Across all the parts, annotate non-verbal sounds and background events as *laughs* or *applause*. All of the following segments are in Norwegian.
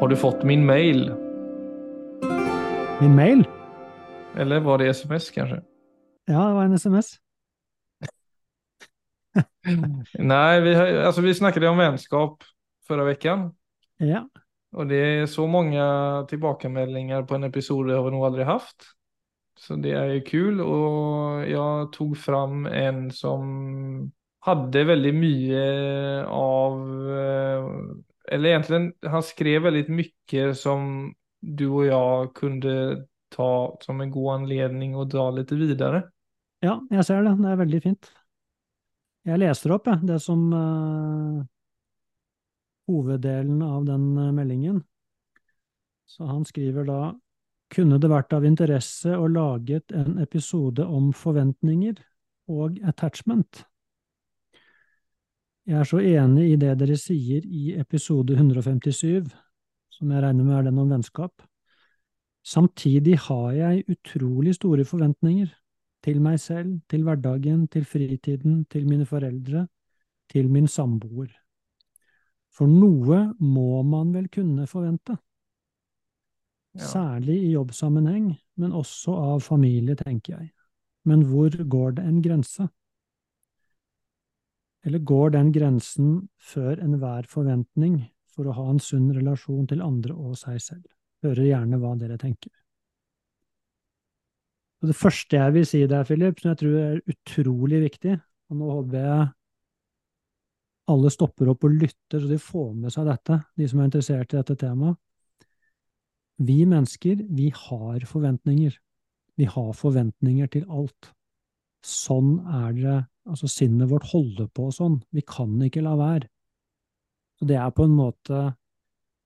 Har du fått min mail? Min mail? Eller var det sms kanskje? Ja, det var en SMS. *laughs* Nei, vi, alltså vi snakket om vennskap forrige uke. Ja. Og det er så mange tilbakemeldinger på en episode har vi nog aldri haft. Så det er jo kul Og jeg tog fram en som hadde veldig mye av, eh, eller egentligen han skrev väldigt mycket som du och jag kunde ta som en god anledning og dra litt videre. Ja, jeg ser det. Det er veldig fint. Jeg leser opp jeg, det som uh, hoveddelen av den uh, meldingen. Så han skriver da kunne det vært av interesse å laget en episode om forventninger og attachment. Jeg er så enig i det dere sier i episode 157, som jeg regner med er den om vennskap. Samtidig har jeg utrolig store forventninger til meg selv, til hverdagen, til fritiden, til mine foreldre, til min samboer. For noe må man vel kunne forvente. Ja. Særlig i jobbsammenheng, men også av familie, tenker jeg. Men hvor går det en grense? Eller går den grensen før enhver forventning for å ha en sunn relasjon til andre og seg selv? Hører gjerne hva dere tenker. Og det første jeg vil si der, Philip, som jeg tror er utrolig viktig, og nå håper jeg alle stopper opp og lytter, så de får med seg dette, de som er interessert i dette temaet. Vi mennesker, vi har forventninger. Vi har forventninger til alt. Sånn er det, altså sinnet vårt holder på sånn. Vi kan ikke la være. Så det er på en måte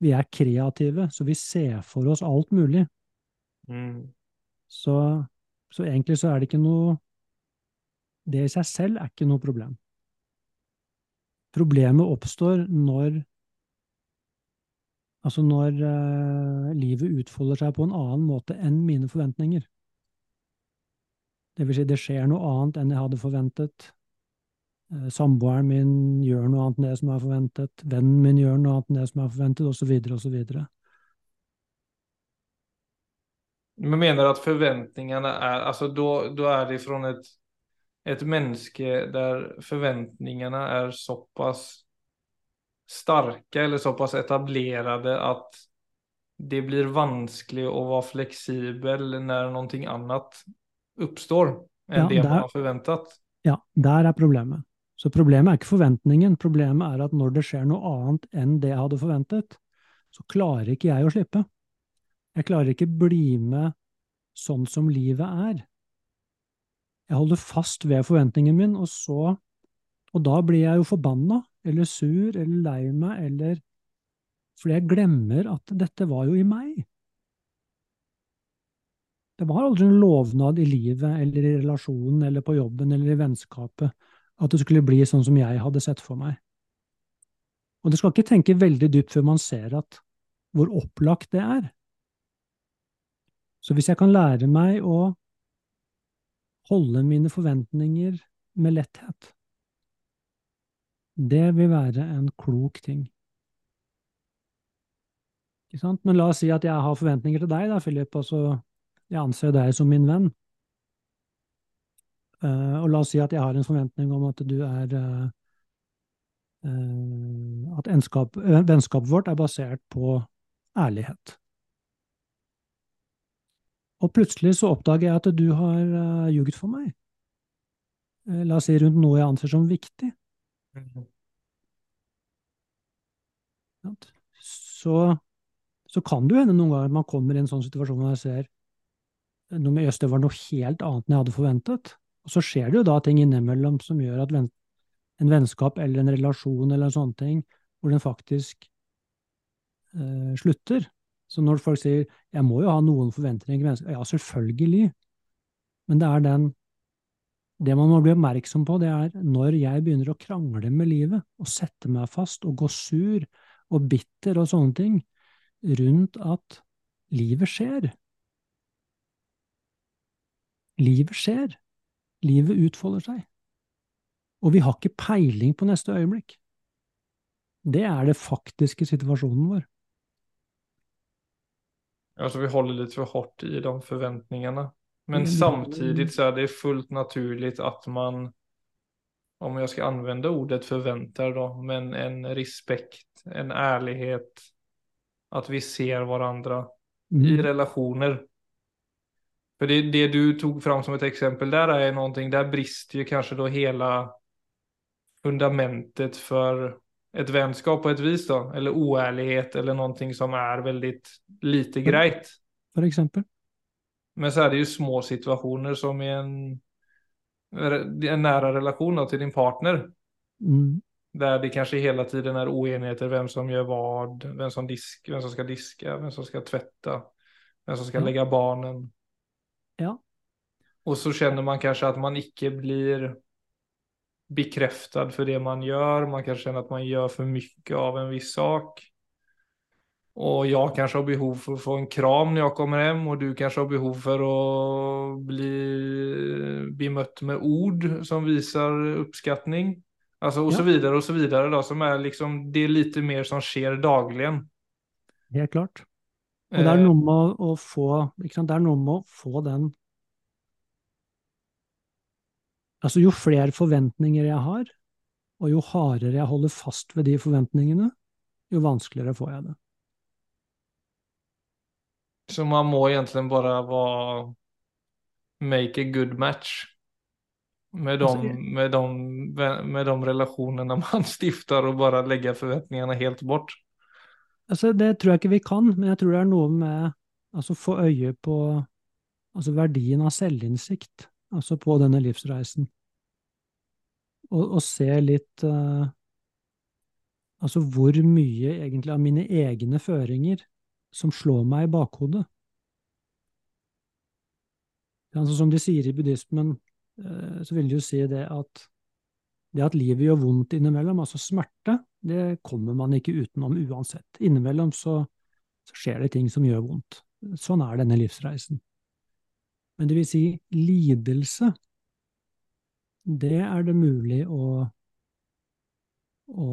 Vi er kreative, så vi ser for oss alt mulig. Mm. Så, så egentlig så er det ikke noe Det i seg selv er ikke noe problem. Problemet oppstår når Altså når eh, livet utfolder seg på en annen måte enn mine forventninger. Det vil si, det skjer noe annet enn jeg hadde forventet. Eh, samboeren min gjør noe annet enn det som er forventet. Vennen min gjør noe annet enn det som er forventet, osv., osv. Men mener at forventningene er Altså, da er det fra et, et menneske der forventningene er såpass sterke eller såpass etablerte at det blir vanskelig å være fleksibel når noe annet oppstår enn Ja, det man har forventet. Ja, der er problemet. Så problemet er ikke forventningen, problemet er at når det skjer noe annet enn det jeg hadde forventet, så klarer ikke jeg å slippe. Jeg klarer ikke bli med sånn som livet er. Jeg holder fast ved forventningen min, og så Og da blir jeg jo forbanna, eller sur, eller lei meg, eller Fordi jeg glemmer at dette var jo i meg. Det var aldri en lovnad i livet, eller i relasjonen, eller på jobben, eller i vennskapet, at det skulle bli sånn som jeg hadde sett for meg. Og det skal ikke tenke veldig dypt før man ser at hvor opplagt det er. Så hvis jeg kan lære meg å holde mine forventninger med letthet, det vil være en klok ting. Men la oss si at jeg har forventninger til deg, da, Philip, altså jeg anser deg som min venn. Uh, og la oss si at jeg har en forventning om at du er uh, uh, At enskap, vennskapet vårt er basert på ærlighet. Og plutselig så oppdager jeg at du har ljuget for meg. La oss si rundt noe jeg anser som viktig. Så, så kan det jo hende noen ganger at man kommer i en sånn situasjon hvor jeg ser noe med Jøss, det var noe helt annet enn jeg hadde forventet. Og så skjer det jo da ting innimellom som gjør at en vennskap eller en relasjon eller en sånn ting, hvor den faktisk eh, slutter. Så når folk sier 'jeg må jo ha noen forventninger ja, selvfølgelig. Men det er den Det man må bli oppmerksom på, det er når jeg begynner å krangle med livet, og sette meg fast og gå sur og bitter og sånne ting, rundt at livet skjer. Livet skjer. Livet utfolder seg. Og vi har ikke peiling på neste øyeblikk. Det er det faktiske situasjonen vår. Alltså vi holder litt for hardt i de forventningene. Men vi- så er det fullt naturlig at man, om jeg skal anvende ordet forventer, da, men en respekt, en ærlighet, at vi ser hverandre i Mm. För det, det du tog fram som ett exempel där är någonting, där brister ju kanske då hela fundamentet för ett vänskap på ett vis då, eller oärlighet eller någonting som är väldigt lite Mm. grejt. For eksempel. Men så är det ju små situationer som i en, en nära relation då, till din partner. Mm. Där det kanske hela tiden är oenigheter, vem som gör vad, vem som, disk, vem som ska diska, vem som ska tvätta, vem som ska Ja. lägga barnen. Ja. Och så känner man kanske att man ikke blir bekräftad för det man gör. Man kanske känner att man gör för mycket av en viss sak. Och jag kanske har behov för att få en kram när jag kommer hem och du kanske har behov för att bli bemött med ord som visar uppskattning. Alltså och Ja. så vidare och så vidare då som är liksom det är lite mer som sker dagligen. Helt klart. Og det er Eh, noe med å, få sant? Det er noe med å få den Altså, jo flere forventninger jeg har, og jo hardere jeg holder fast ved de forventningene, jo vanskeligere får jeg det. Så man må egentlig bare være make a good match. Med de, Alltså, med, de, med de relasjonene man *laughs* stifter, og bare legge forventningene helt bort. Altså, det tror jeg ikke vi kan, men jeg tror det er noe med altså få øye på altså verdien av selvinnsikt, altså på denne livsreisen. Og, og se litt uh, Altså hvor mye egentlig av mine egne føringer som slår meg i bakhodet. Altså, som de sier i buddhismen, uh, så vil de jo si det at det at livet gjør vondt innimellom, altså smerte, det kommer man ikke utenom uansett. Innimellom så, så skjer det ting som gjør vondt. Sånn er denne livsreisen. Men det vil si, lidelse, det er det mulig å, å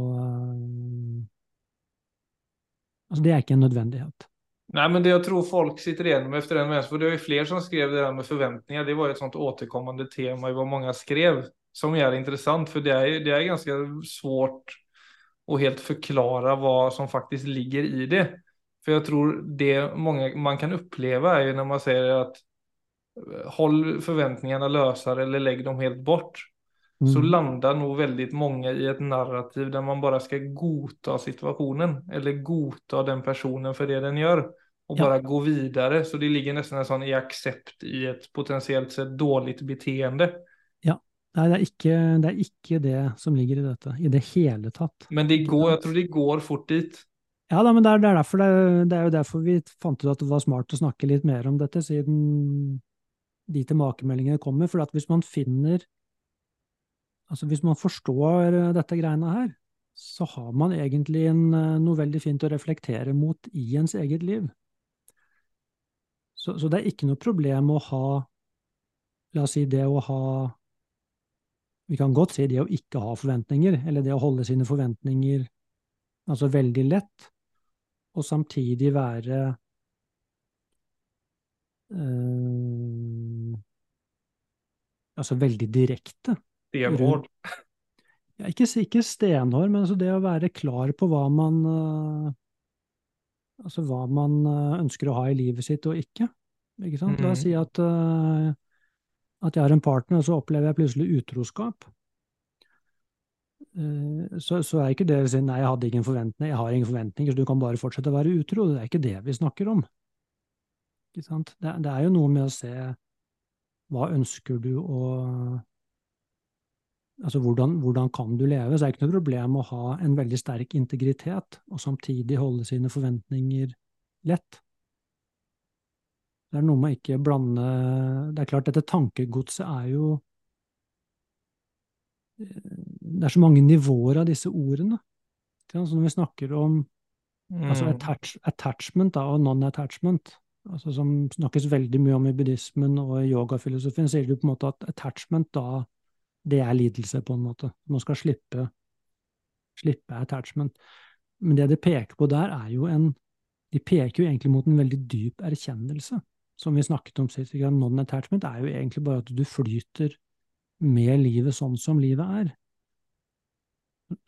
Altså, det er ikke en nødvendighet. Nei, men det jeg tror folk sitter igenom efter den vänster, for det var jo flere som skrev det der med forventninger, Det var jo et sånt återkommende tema i hva mange skrev. Som er interessant, for det er, det er ganske svårt att helt förklara vad som faktiskt ligger i det. För jag tror det många man kan uppleva är ju när man säger att eh, håll förväntningarna lösare eller lägg dem helt bort. Så Mm. landar nog väldigt många i ett narrativ där man bara ska godta situationen eller godta den personen för det den gör och Ja. bara gå vidare. Så det ligger nästan en sån i accept i ett potentiellt sett dåligt beteende. Nei, det er, ikke, det er ikke det som ligger i dette, i det hele tatt. Men de går, jeg tror de går fort dit. Ja da, men det er, det er, derfor det, er jo derfor vi fant ut at det var smart å snakke litt mer om dette, siden de tilbakemeldingene kommer. For at hvis man finner Altså hvis man forstår eh, dette greiene her, så har man egentlig en, eh, noe veldig fint å reflektere mot i ens eget liv. Så, så det er ikke noe problem å ha La oss si det å ha Vi kan godt si det å ikke ha forventninger, eller det å holde sine forventninger altså veldig lett, og samtidig være øh, Altså veldig direkte. Stenhård. Ja, ikke, ikke stenhård, men altså det å være klar på hva man øh, Altså hva man eh, ønsker å ha i livet sitt og ikke. Ikke sant? La oss si at, eh, at jeg har en partner, og så opplever jeg plutselig utroskap. Eh, Så, så er ikke det å si nei, jeg hadde ingen forventninger, jeg har ingen forventninger, så du kan bare fortsette å være utro. Det er ikke det vi snakker om. Det, det er jo noe med å se hva ønsker du å Altså hvordan, hvordan kan du leve? Så det er ikke noe problem å ha en veldig sterk integritet, og samtidig holde sine forventninger lett. Det er noe med ikke blande Det er klart, dette tankegodset er jo Det er så mange nivåer av disse ordene. Ikke? Så når vi snakker om altså Mm. attach, attachment da, og non-attachment, altså som snakkes veldig mye om i buddhismen og i yogafilosofien, sier du på en måte at attachment da det er lidelse, på en måte. Man skal slippe, slippe attachment. Men det det peker på der, er jo en de peker jo egentlig mot en veldig dyp erkjennelse. Som vi snakket om sist, non-attachment er jo egentlig bare at du flyter med livet sånn som livet er.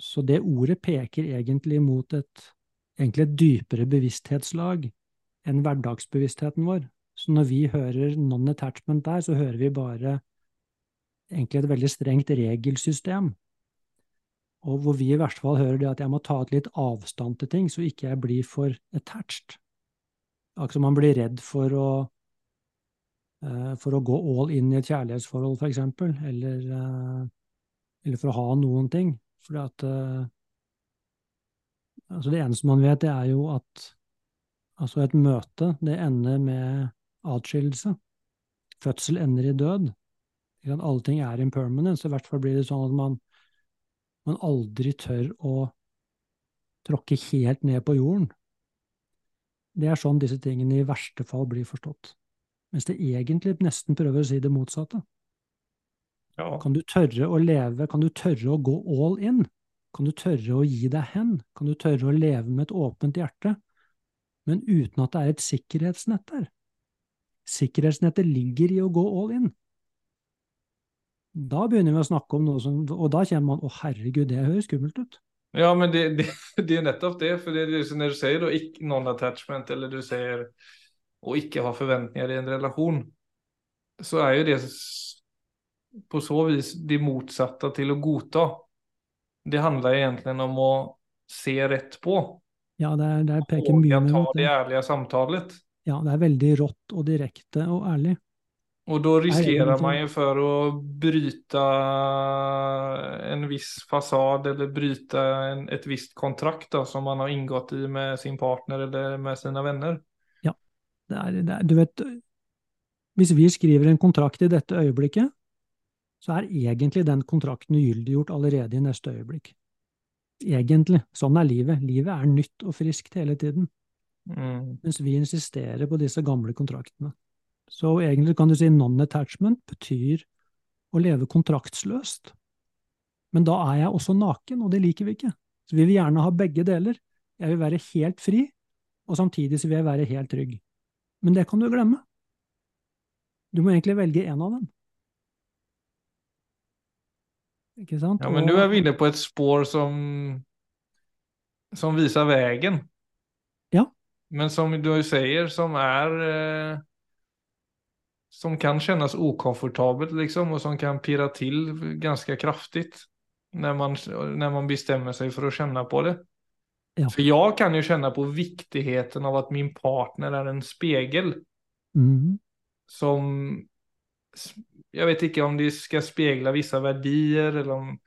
Så det ordet peker egentlig mot et, egentlig et dypere bevissthetslag enn hverdagsbevisstheten vår. Så når vi hører non-attachment der, så hører vi bare egentlig et veldig strengt regelsystem. Og hvor vi i verste fall hører det at jeg må ta et litt avstand til ting, så ikke jeg blir for attached. Akkurat som man blir redd for å, for å gå all in i et kjærlighetsforhold, for eksempel, eller, uh, eller for å ha noen ting. Fordi at uh, altså Det eneste man vet, det er jo at altså et møte, det ender med atskillelse. Fødsel ender i død. Alle ting er impermanence. I hvert fall blir det sånn at man, man aldri tør å tråkke helt ned på jorden. Det er sånn disse tingene i verste fall blir forstått. Mens det egentlig nesten prøver å si det motsatte. Ja. Kan du tørre å leve, kan du tørre å gå all in? Kan du tørre å gi deg hen? Kan du tørre å leve med et åpent hjerte, men uten at det er et sikkerhetsnett der? Sikkerhetsnettet ligger i å gå all in. Da begynner vi å snakke om noe som Og da kjenner man å herregud, det høres skummelt ut. Ja, men det, det, det er nettopp det. For det når du sier da, non-attachment, eller du sier å ikke ha forventninger i en relasjon, så er jo det på så vis det motsatte til å godta. Det handler egentlig om å se rett på. Ja, det, er, det peker mye med ta det ærlige samtalet. Ja, det er veldig rått og direkte og ærlig. Og da riskerer man jo for å bryte en viss fasad eller bryte en, et visst kontrakt da, som man har inngått i med sin partner eller med sine venner. Det er, det er, du vet Hvis vi skriver en kontrakt i dette øyeblikket, så er egentlig den kontrakten ugyldiggjort allerede i neste øyeblikk. Egentlig. Sånn er livet. Livet er nytt og friskt hele tiden. Mm. Mens vi insisterer på disse gamle kontraktene. Så egentlig kan du si non-attachment betyr å leve kontraktsløst. Men da er jeg også naken, og det liker vi ikke. Så vi vil gjerne ha begge deler. Jeg vil være helt fri, og samtidig så vil jeg være helt trygg. Men det kan du glemme. Du må egentlig velge en av dem. Ikke sant? Ja, men du er inne på et spår som, som viser veien. Ja. Men som du sier, som er eh som kan kjennes okomfortabelt liksom og som kan pirre til ganske kraftig når man, när man bestemmer seg for å kjenne på det. Ja. För jag kan ju känna på viktigheten av att min partner är en spegel. Mm. Som, jag vet inte om det ska spegla vissa värdier eller om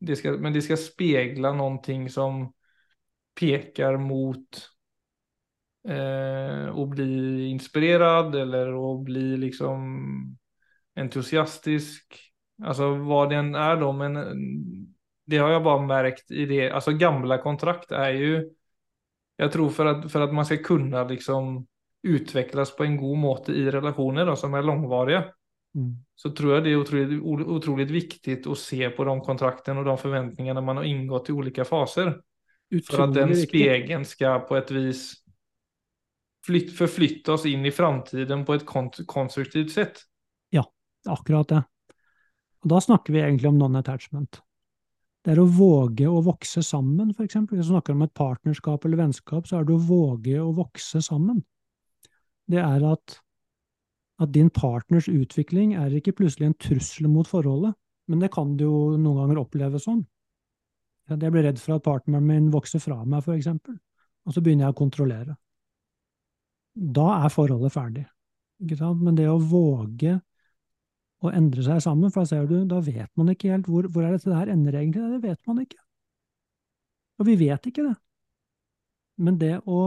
det ska, men det ska spegla någonting som pekar mot eh, att bli inspirerad eller att bli liksom entusiastisk. Alltså vad den är då, men det har jag bara märkt i det, alltså gamla kontrakt är ju, jag tror för att, för att man ska kunna liksom utvecklas på en god måte i relationer då, som är långvariga. Mm. Så tror jag det är otroligt, otroligt viktigt att se på de kontrakten och de förväntningarna man har ingått i olika faser. Utrolig för att den spegeln ska på ett vis flytt, forflytte oss inn i framtiden på et konstruktivt sett. Ja, akkurat det. Og da snakker vi egentlig om non-attachment. Det er å våge å vokse sammen, for eksempel. Hvis du snakker om et partnerskap eller vennskap, så er det å våge å vokse sammen. Det er at, at din partners utvikling er ikke plutselig en trussel mot forholdet, men det kan du jo noen ganger oppleve sånn. Jeg blir redd for at partneren min vokser fra meg, for eksempel, og så begynner jeg å kontrollere da er forholdet ferdig. Men det å våge å endre seg sammen, for da ser du, da vet man ikke helt hvor, hvor er dette her ender egentlig. Det vet man ikke. Og vi vet ikke det. Men det å,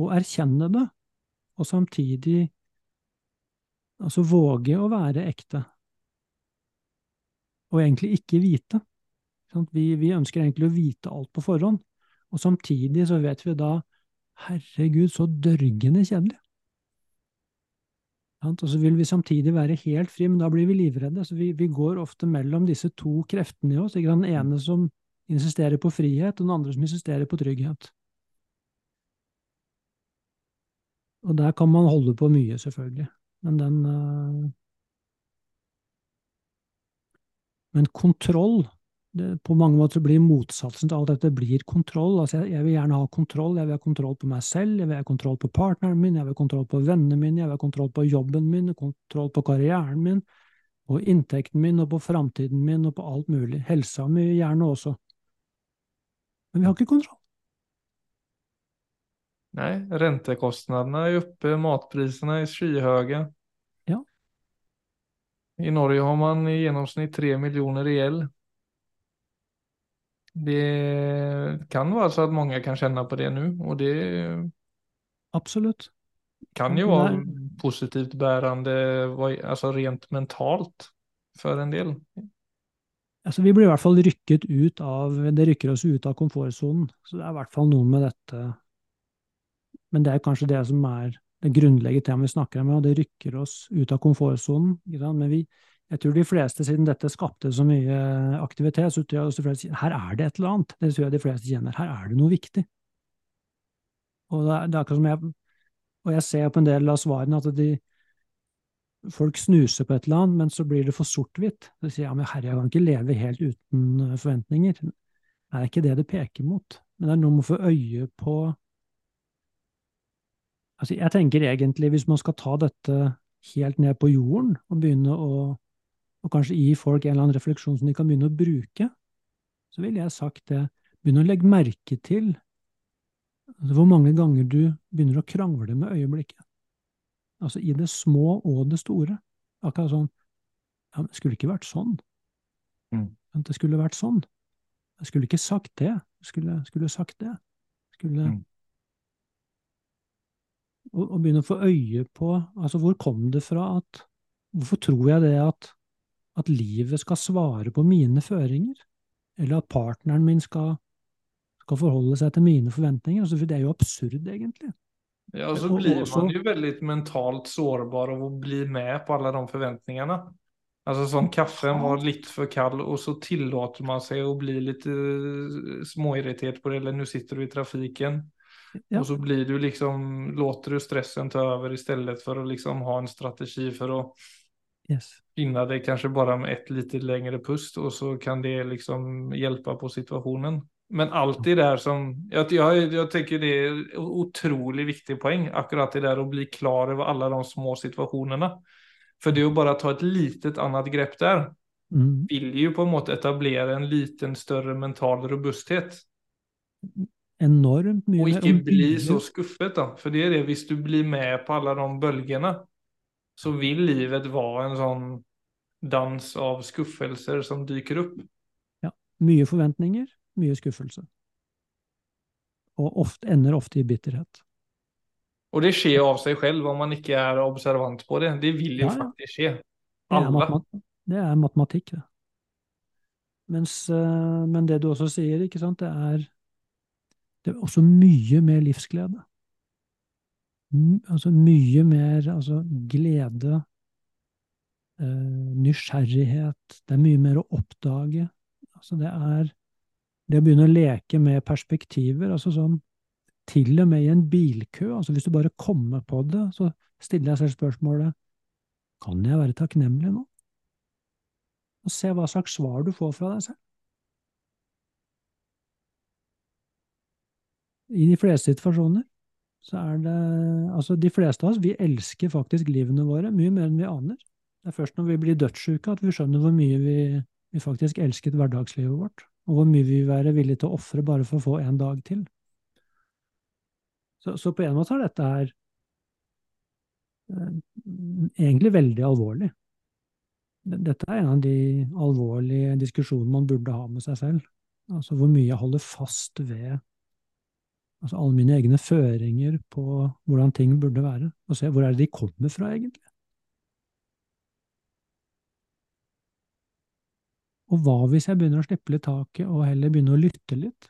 å erkjenne det, og samtidig altså våge å være ekte, og egentlig ikke vite. Vi, vi ønsker egentlig å vite alt på forhånd, og samtidig så vet vi da Herregud, så dørgende kjedelig. Og så vil vi samtidig være helt fri, men da blir vi livredde. Så vi, vi går ofte mellom disse to kreftene i oss. Ikke? Den ene som insisterer på frihet, og den andre som insisterer på trygghet. Og der kan man holde på mye, selvfølgelig. Men den eh, Men kontroll På mange måter blir motsatsen til alt dette blir kontroll. Altså jeg, jeg, vil gjerne ha kontroll. Jeg vil ha kontroll på meg selv, jeg vil ha kontroll på partneren min, jeg vil ha kontroll på vennene mine, jeg vil ha kontroll på jobben min, kontroll på karrieren min, på inntekten min og på framtiden min og på alt mulig. Helsa mi gjerne også. Men vi har ikke kontroll. Nei, rentekostnadene er oppe, matprisene er skyhøye. Ja. I Norge har man i gjennomsnitt tre millioner i gjeld. Det kan være så at mange kan kjenne på det nå, og det Absolutt. kan jo være positivt bærende, altså rent mentalt, for en del. Altså, vi blir i hvert fall rykket ut av Det rykker oss ut av komfortsonen. Så det er i hvert fall noe med dette Men det er kanskje det som er det grunnleggende temaet vi snakker om, og det rykker oss ut av komfortsonen. Men vi, jeg tror de fleste, siden dette skapte så mye aktivitet, så tror jeg også fleste her er det et eller annet. Det tror jeg de fleste kjenner. Her er det noe viktig. Og det er, det er akkurat som jeg Og jeg ser på en del av svarene at de, folk snuser på et eller annet, men så blir det for sort-hvitt. De sier ja, men herre, jeg kan ikke leve helt uten eh, forventninger. Det er ikke det det peker mot. Men det er noe med å få øye på Altså, jeg tenker egentlig, hvis man skal ta dette helt ned på jorden og begynne å og kanskje gi folk en eller annen refleksjon som de kan begynne å bruke, så ville jeg sagt det. Begynn å legge merke til altså hvor mange ganger du begynner å krangle med øyeblikket. Altså i det små og det store. Akkurat sånn Ja, men det skulle ikke vært sånn. Mm. Det skulle vært sånn. Jeg skulle ikke sagt det. Jeg skulle, skulle sagt det. Skulle mm. og, og begynne å få øye på Altså, hvor kom det fra at Hvorfor tror jeg det at at livet skal svare på mine føringer, eller at partneren min skal, skal forholde seg til mine forventninger. Altså, for det er jo absurd, egentlig. Ja, og så blir man jo veldig mentalt sårbar av å bli med på alle de forventningene. Altså sånn kaffen var litt for kald, og så tillater man seg å bli litt uh, småirritert på det, eller nå sitter du i trafikken. Ja. Og så blir du liksom, låter du stressen ta over i stedet for å liksom ha en strategi for å Yes. Finna det kanske bara med ett lite längre pust och så kan det liksom hjälpa på situationen. Men allt det där som, jag, jag, jag tycker det är otroligt viktig poäng, akkurat det där att bli klar över alla de små situationerna. För det bara att ta ett litet annat grepp där. Mm. Vill ju på en måte etablera en liten större mental robusthet. Enormt mye. Og ikke bli så skuffet da, for det er det hvis du blir med på alle de bølgene så vil livet være en sånn dans av skuffelser som dyker opp. Ja. Mye forventninger, mye skuffelse. Og ofte, ender ofte i bitterhet. Og det skjer av seg selv om man ikke er observant på det. Det vil jo ja, ja. faktisk skje. Alle. Det, det er, matematikk, det. Mens, uh, men det du også sier, ikke sant, det er, det er også mye mer livsglede altså mye mer altså glede, eh, nysgjerrighet. Det er mye mer å oppdage. Altså det er det å begynne å leke med perspektiver. altså sånn Til og med i en bilkø. altså Hvis du bare kommer på det, så stiller jeg selv spørsmålet Kan jeg være takknemlig nå? Og se hva slags svar du får fra deg selv. I de fleste situasjoner så er det Altså, de fleste av oss, vi elsker faktisk livene våre mye mer enn vi aner. Det er først når vi blir dødssyke at vi skjønner hvor mye vi, vi faktisk elsket hverdagslivet vårt, og hvor mye vi vil være villige til å ofre bare for å få en dag til. Så, så på en måte er dette her eh, egentlig veldig alvorlig. Dette er en av de alvorlige diskusjonene man burde ha med seg selv. Altså hvor mye jeg holder fast ved altså alle mine egne føringer på hvordan ting burde være, og se hvor er det de kommer fra, egentlig. Og hva hvis jeg begynner å slippe litt taket og heller begynner å lytte litt?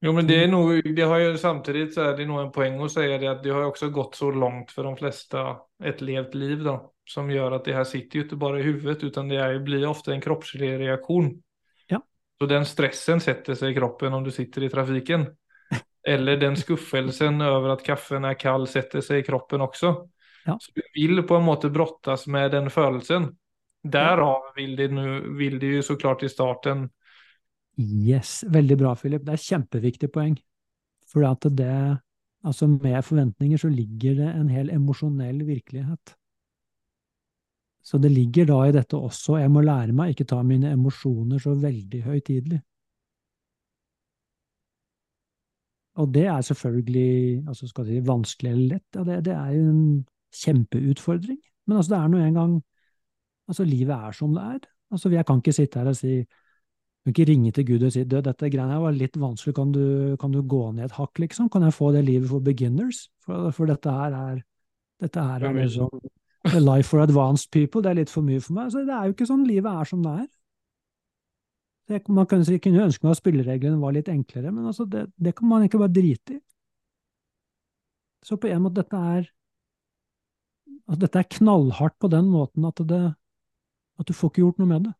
Jo, men det er noe, det har jo samtidig så er det noen poeng å si det at det har jo også gått så langt for de fleste et levd liv da, som gjør at det her sitter jo ikke bare i hodet, utan det er, blir ofte en kroppslig reaksjon. Ja. Så den stressen setter seg i kroppen om du sitter i trafikken. Eller den skuffelsen over at kaffen er kald, setter seg i kroppen også. Ja. Så du vil på en måte brottes med den følelsen. Derav vil det, nu, vil det jo så klart i starten Yes, veldig bra, Philip. Det er et kjempeviktig poeng. For at det, altså med forventninger så ligger det en hel emosjonell virkelighet. Så det ligger da i dette også, jeg må lære meg ikke ta mine emosjoner så veldig høytidelig. Og det er selvfølgelig altså skal si, vanskelig eller lett, ja, det, det er jo en kjempeutfordring. Men altså, det er nå en gang Altså, livet er som det er. Altså, jeg kan ikke sitte her og si kan ikke ringe til Gud og si du, dette greiene var litt vanskelig, kan du, kan du, gå ned et hakk, liksom? Kan jeg få det livet for beginners? For, for dette her er dette her er liksom the life for advanced people, det er litt for mye for meg. Så det er jo ikke sånn livet er som det er. Det, man kunne, kunne ønske meg at spillereglene var litt enklere, men altså det, det, kan man ikke bare drite i. Så på en måte, dette er altså Dette er knallhardt på den måten at, det, at du får ikke gjort noe med det.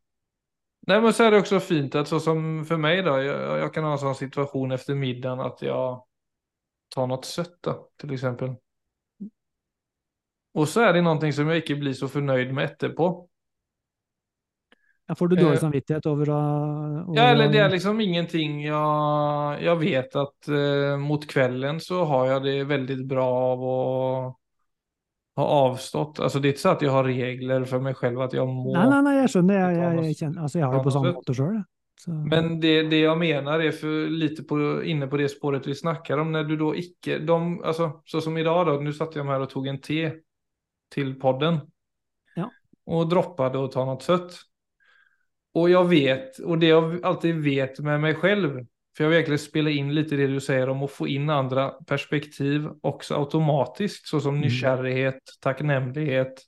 Nei, men så er det også fint at sånn som for meg, da, jeg, jeg kan ha en sånn situasjon etter middagen at jeg tar noe søtt, da, til eksempel. Og så er det noe som jeg ikke blir så fornøyd med etterpå. Ja, får du dårlig eh, samvittighet over å Ja, eller det er liksom ingenting jeg, jeg vet at uh, mot kvelden så har jeg det veldig bra av å ha avstått. Altså, det er ikke så at jeg har regler for meg selv at jeg må. Nei, nei, nei jeg skjønner. Jeg, jeg, jeg, kjenner, altså jeg har det på samme måte sjøl. Men det, det jeg mener er for lite på, inne på det spåret vi snakker om, når du da ikke de, altså, Så som i dag, da. Nå satt jeg her og tok en te til podden. Ja. Og droppet å ta noe søtt. Og jeg vet, og det jeg alltid vet med meg selv, for jag verkligen spela in lite det du säger om att få in andra perspektiv också automatiskt, såsom mm. nykärlighet, tacknämlighet,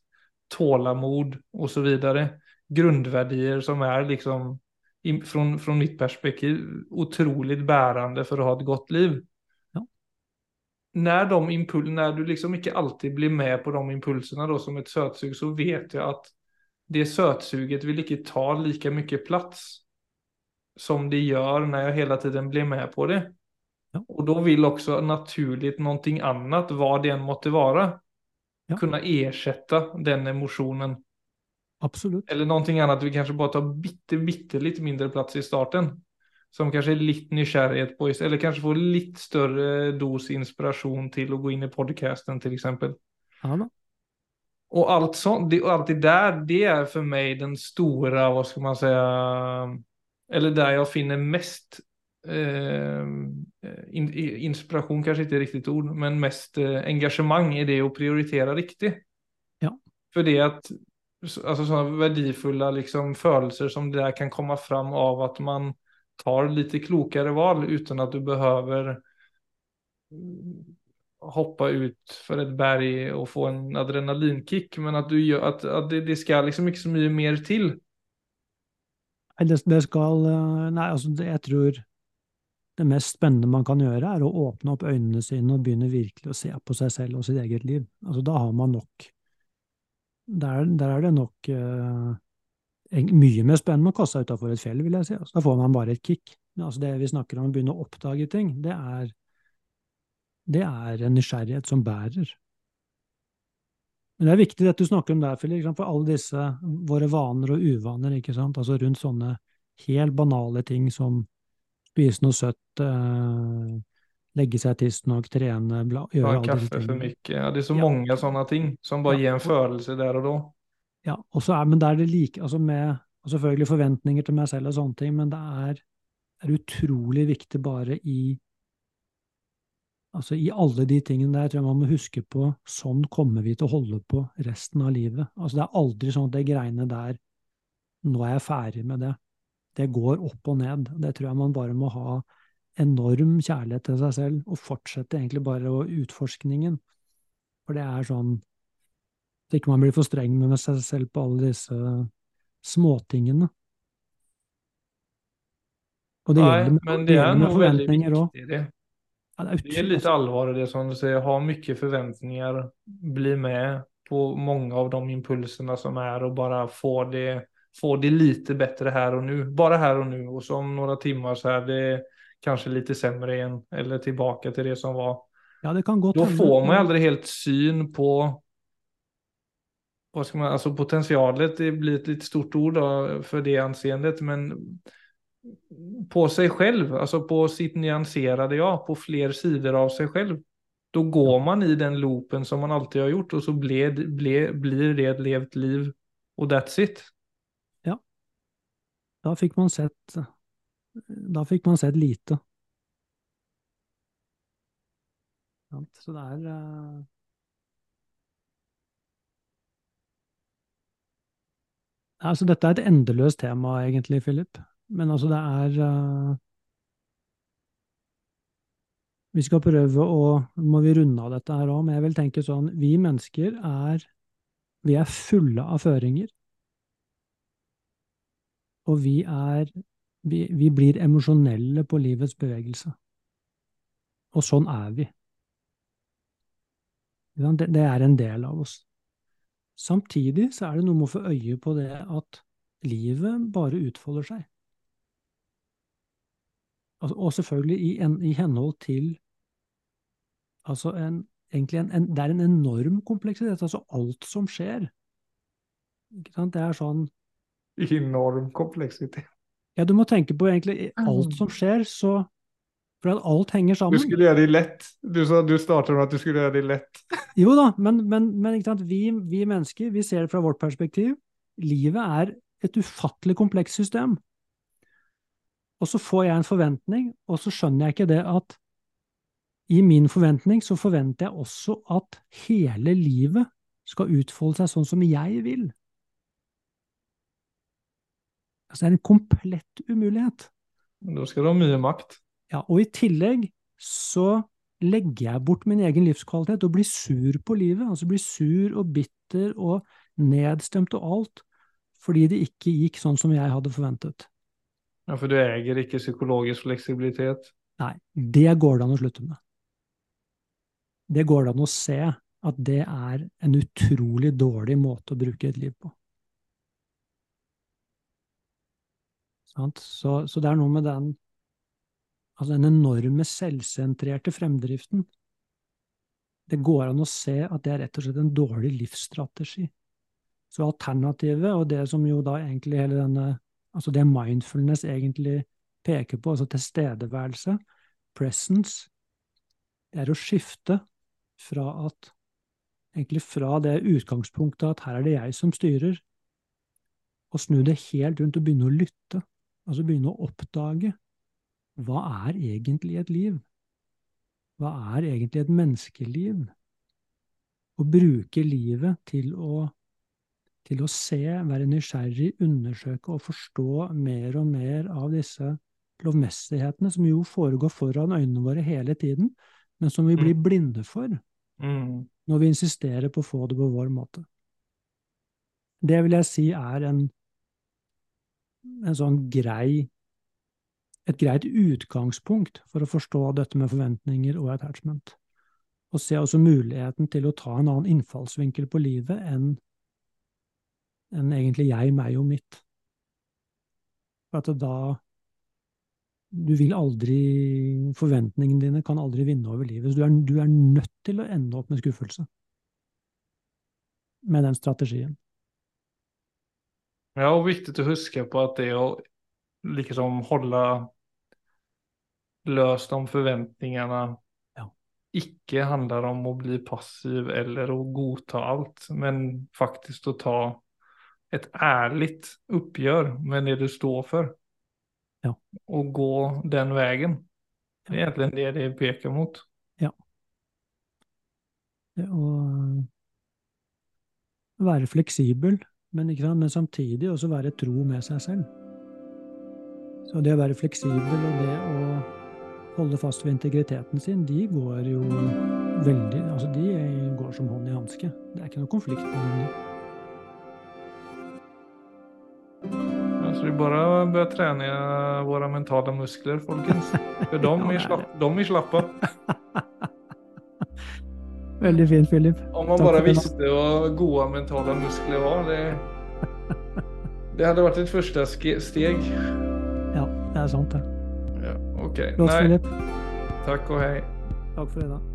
tålamod och så vidare. Grundvärdier som är liksom från, från mitt perspektiv otroligt bärande för att ha ett gott liv. Ja. När, de impul när du liksom inte alltid blir med på de impulserna då som ett sötsug så vet jag att det sötsuget vill ikke ta lika mycket plats som det gjør når jeg hele tiden blir med på det. Ja. Och då vill också naturligt någonting annat, vad det än måtte vara, ja. kunna ersätta den emotionen. Absolutt. Eller någonting annat vi kanskje bare tar bitte, bitte litt mindre plats i starten. Som kanskje er litt nysgjerrighet på, eller kanskje får litt større dos inspirasjon til å gå inn i podcasten till exempel. Ja. Och allt sånt, det, allt det där, det är för mig den stora, vad ska man säga, eller der jeg finner mest eh, in, inspiration, kanskje ikke riktig ord, men mest eh, engasjement i det å prioritere riktig. Ja. For det at altså sånne verdifulle liksom, følelser som det der kan komme fram av at man tar litt klokere valg uten at du behøver hoppe ut for et berg og få en adrenalinkick, men at, du at, at det, det, skal liksom ikke så mye mer til. Det, det skal Nei, altså, jeg tror det mest spennende man kan gjøre, er å åpne opp øynene sine og begynne virkelig å se på seg selv og sitt eget liv. Altså, da har man nok Der, der er det nok uh, mye mer spennende å kaste seg utafor et fjell, vil jeg si. Altså, da får man bare et kick. Men altså, det vi snakker om å begynne å oppdage ting, det er, det er en nysgjerrighet som bærer. Men det er viktig dette du snakker om der, Philip, for alle disse våre vaner og uvaner, ikke sant, altså rundt sånne helt banale ting som spise noe søtt, eh, legge seg tidsnok, trene, bla, gjøre disse tingene. for mye. Ja, det er så ja. mange sånne ting som bare ja. gir en følelse der og da. Ja, og så er, men det er det like, altså med og selvfølgelig forventninger til meg selv og sånne ting, men det er, er utrolig viktig bare i Altså I alle de tingene der tror jeg man må huske på sånn kommer vi til å holde på resten av livet. Altså Det er aldri sånn at det greiene der Nå er jeg ferdig med det. Det går opp og ned. Det tror jeg man bare må ha enorm kjærlighet til seg selv, og fortsette egentlig bare utforskningen. For det er sånn At ikke man blir for streng med seg selv på alle disse småtingene. Og det Nei, gjelder med, men det er noe veldig viktig. Ja, det, det, är lite allvar i det som du säger, ha mycket förväntningar, bli med på många av de impulserna som är och bara få det, få det lite bättre här och nu, bara här och nu. Och så om några timmar så är det kanske lite sämre igen eller tillbaka till det som var. Ja, det kan gå Då får man aldrig helt syn på vad ska man, alltså potentialet, det blir ett lite stort ord då för det anseendet, men på sig själv, alltså på sitt nyanserade jag, på fler sidor av sig själv. Då går man i den loopen som man alltid har gjort och så blir, blir, blir det ett levt liv och that's it. Ja. Da fikk man sett Da fikk man sett lite. Så det er eh, Altså, dette er et endeløst tema, egentlig, Philip. Men altså, det er uh, Vi skal prøve å Må vi runde av dette her òg, men jeg vil tenke sånn Vi mennesker er Vi er fulle av føringer. Og vi er vi, vi blir emosjonelle på livets bevegelse. Og sånn er vi. Det, det er en del av oss. Samtidig så er det noe med å få øye på det at livet bare utfolder seg. Altså, og selvfølgelig i, en, i henhold til altså en, egentlig en, en, Det er en enorm kompleksitet. Altså alt som skjer. Ikke sant? Det er sånn Enorm kompleksitet. Ja, du må tenke på egentlig alt som skjer, så For at alt henger Du sammen. skulle gjøre det lett. Du sa du starter med at du skulle gjøre det lett. Jo da, men, men, men ikke sant? Vi, vi mennesker vi ser det fra vårt perspektiv. Livet er et ufattelig komplekst system. Og så får jeg en forventning, og så skjønner jeg ikke det at i min forventning så forventer jeg også at hele livet skal utfolde seg sånn som jeg vil. Altså, det er en komplett umulighet. Da skal du ha mye makt. Ja, og i tillegg så legger jeg bort min egen livskvalitet og blir sur på livet. Altså blir sur og bitter og nedstemt og alt, fordi det ikke gikk sånn som jeg hadde forventet. Ja, For du eier ikke psykologisk fleksibilitet. Nei, det går det an å slutte med. Det går det an å se at det er en utrolig dårlig måte å bruke et liv på. Så, så det er noe med den Altså den enorme selvsentrerte fremdriften. Det går an å se at det er rett og slett en dårlig livsstrategi. Så alternativet, og det som jo da egentlig hele denne Altså det mindfulness egentlig peker på, altså tilstedeværelse, presence, det er å skifte fra at Egentlig fra det utgangspunktet at her er det jeg som styrer, og snu det helt rundt og begynne å lytte. Altså begynne å oppdage hva er egentlig et liv? Hva er egentlig et menneskeliv? Å bruke livet til å, til å se, være nysgjerrig, undersøke og forstå mer og mer av disse lovmessighetene som jo foregår foran øynene våre hele tiden, men som vi blir blinde for Mm. når vi insisterer på å få det på vår måte. Det vil jeg si er en, en sånn grei et greit utgangspunkt for å forstå dette med forventninger og attachment. Og se også muligheten til å ta en annen innfallsvinkel på livet enn enn egentlig jeg, meg og mitt. For at da Du vil aldri Forventningene dine kan aldri vinne over livet. Så du er, du er nødt til å ende opp med skuffelse. Med den strategien. Ja, og viktig å huske på at det å liksom holde løst om forventningene Ja. ikke handler om å bli passiv eller å godta alt, men faktisk å ta ett ärligt uppgör med det du står för. Ja. Och gå den vägen. Det är egentligen det det pekar mot. Det å være fleksibel, men, men samtidig også være tro med seg selv. Så det å være fleksibel og det å holde fast ved integriteten sin, de går jo veldig Altså, de går som hånd i hanske. Det er ikke noe konflikt mellom dem. Så vi bara att börja träna våra mentala muskler, folkens. För *laughs* de Ja, är, slapp, de är slappa. *laughs* Veldig fint, Philip. Om man bare bara visste hva gode mentale muskler var. Det, det hadde vært et første steg. *laughs* Ja, det er sant, det. Ja, Ok. Flott, Nei, Philip. takk og hei. Takk for i dag.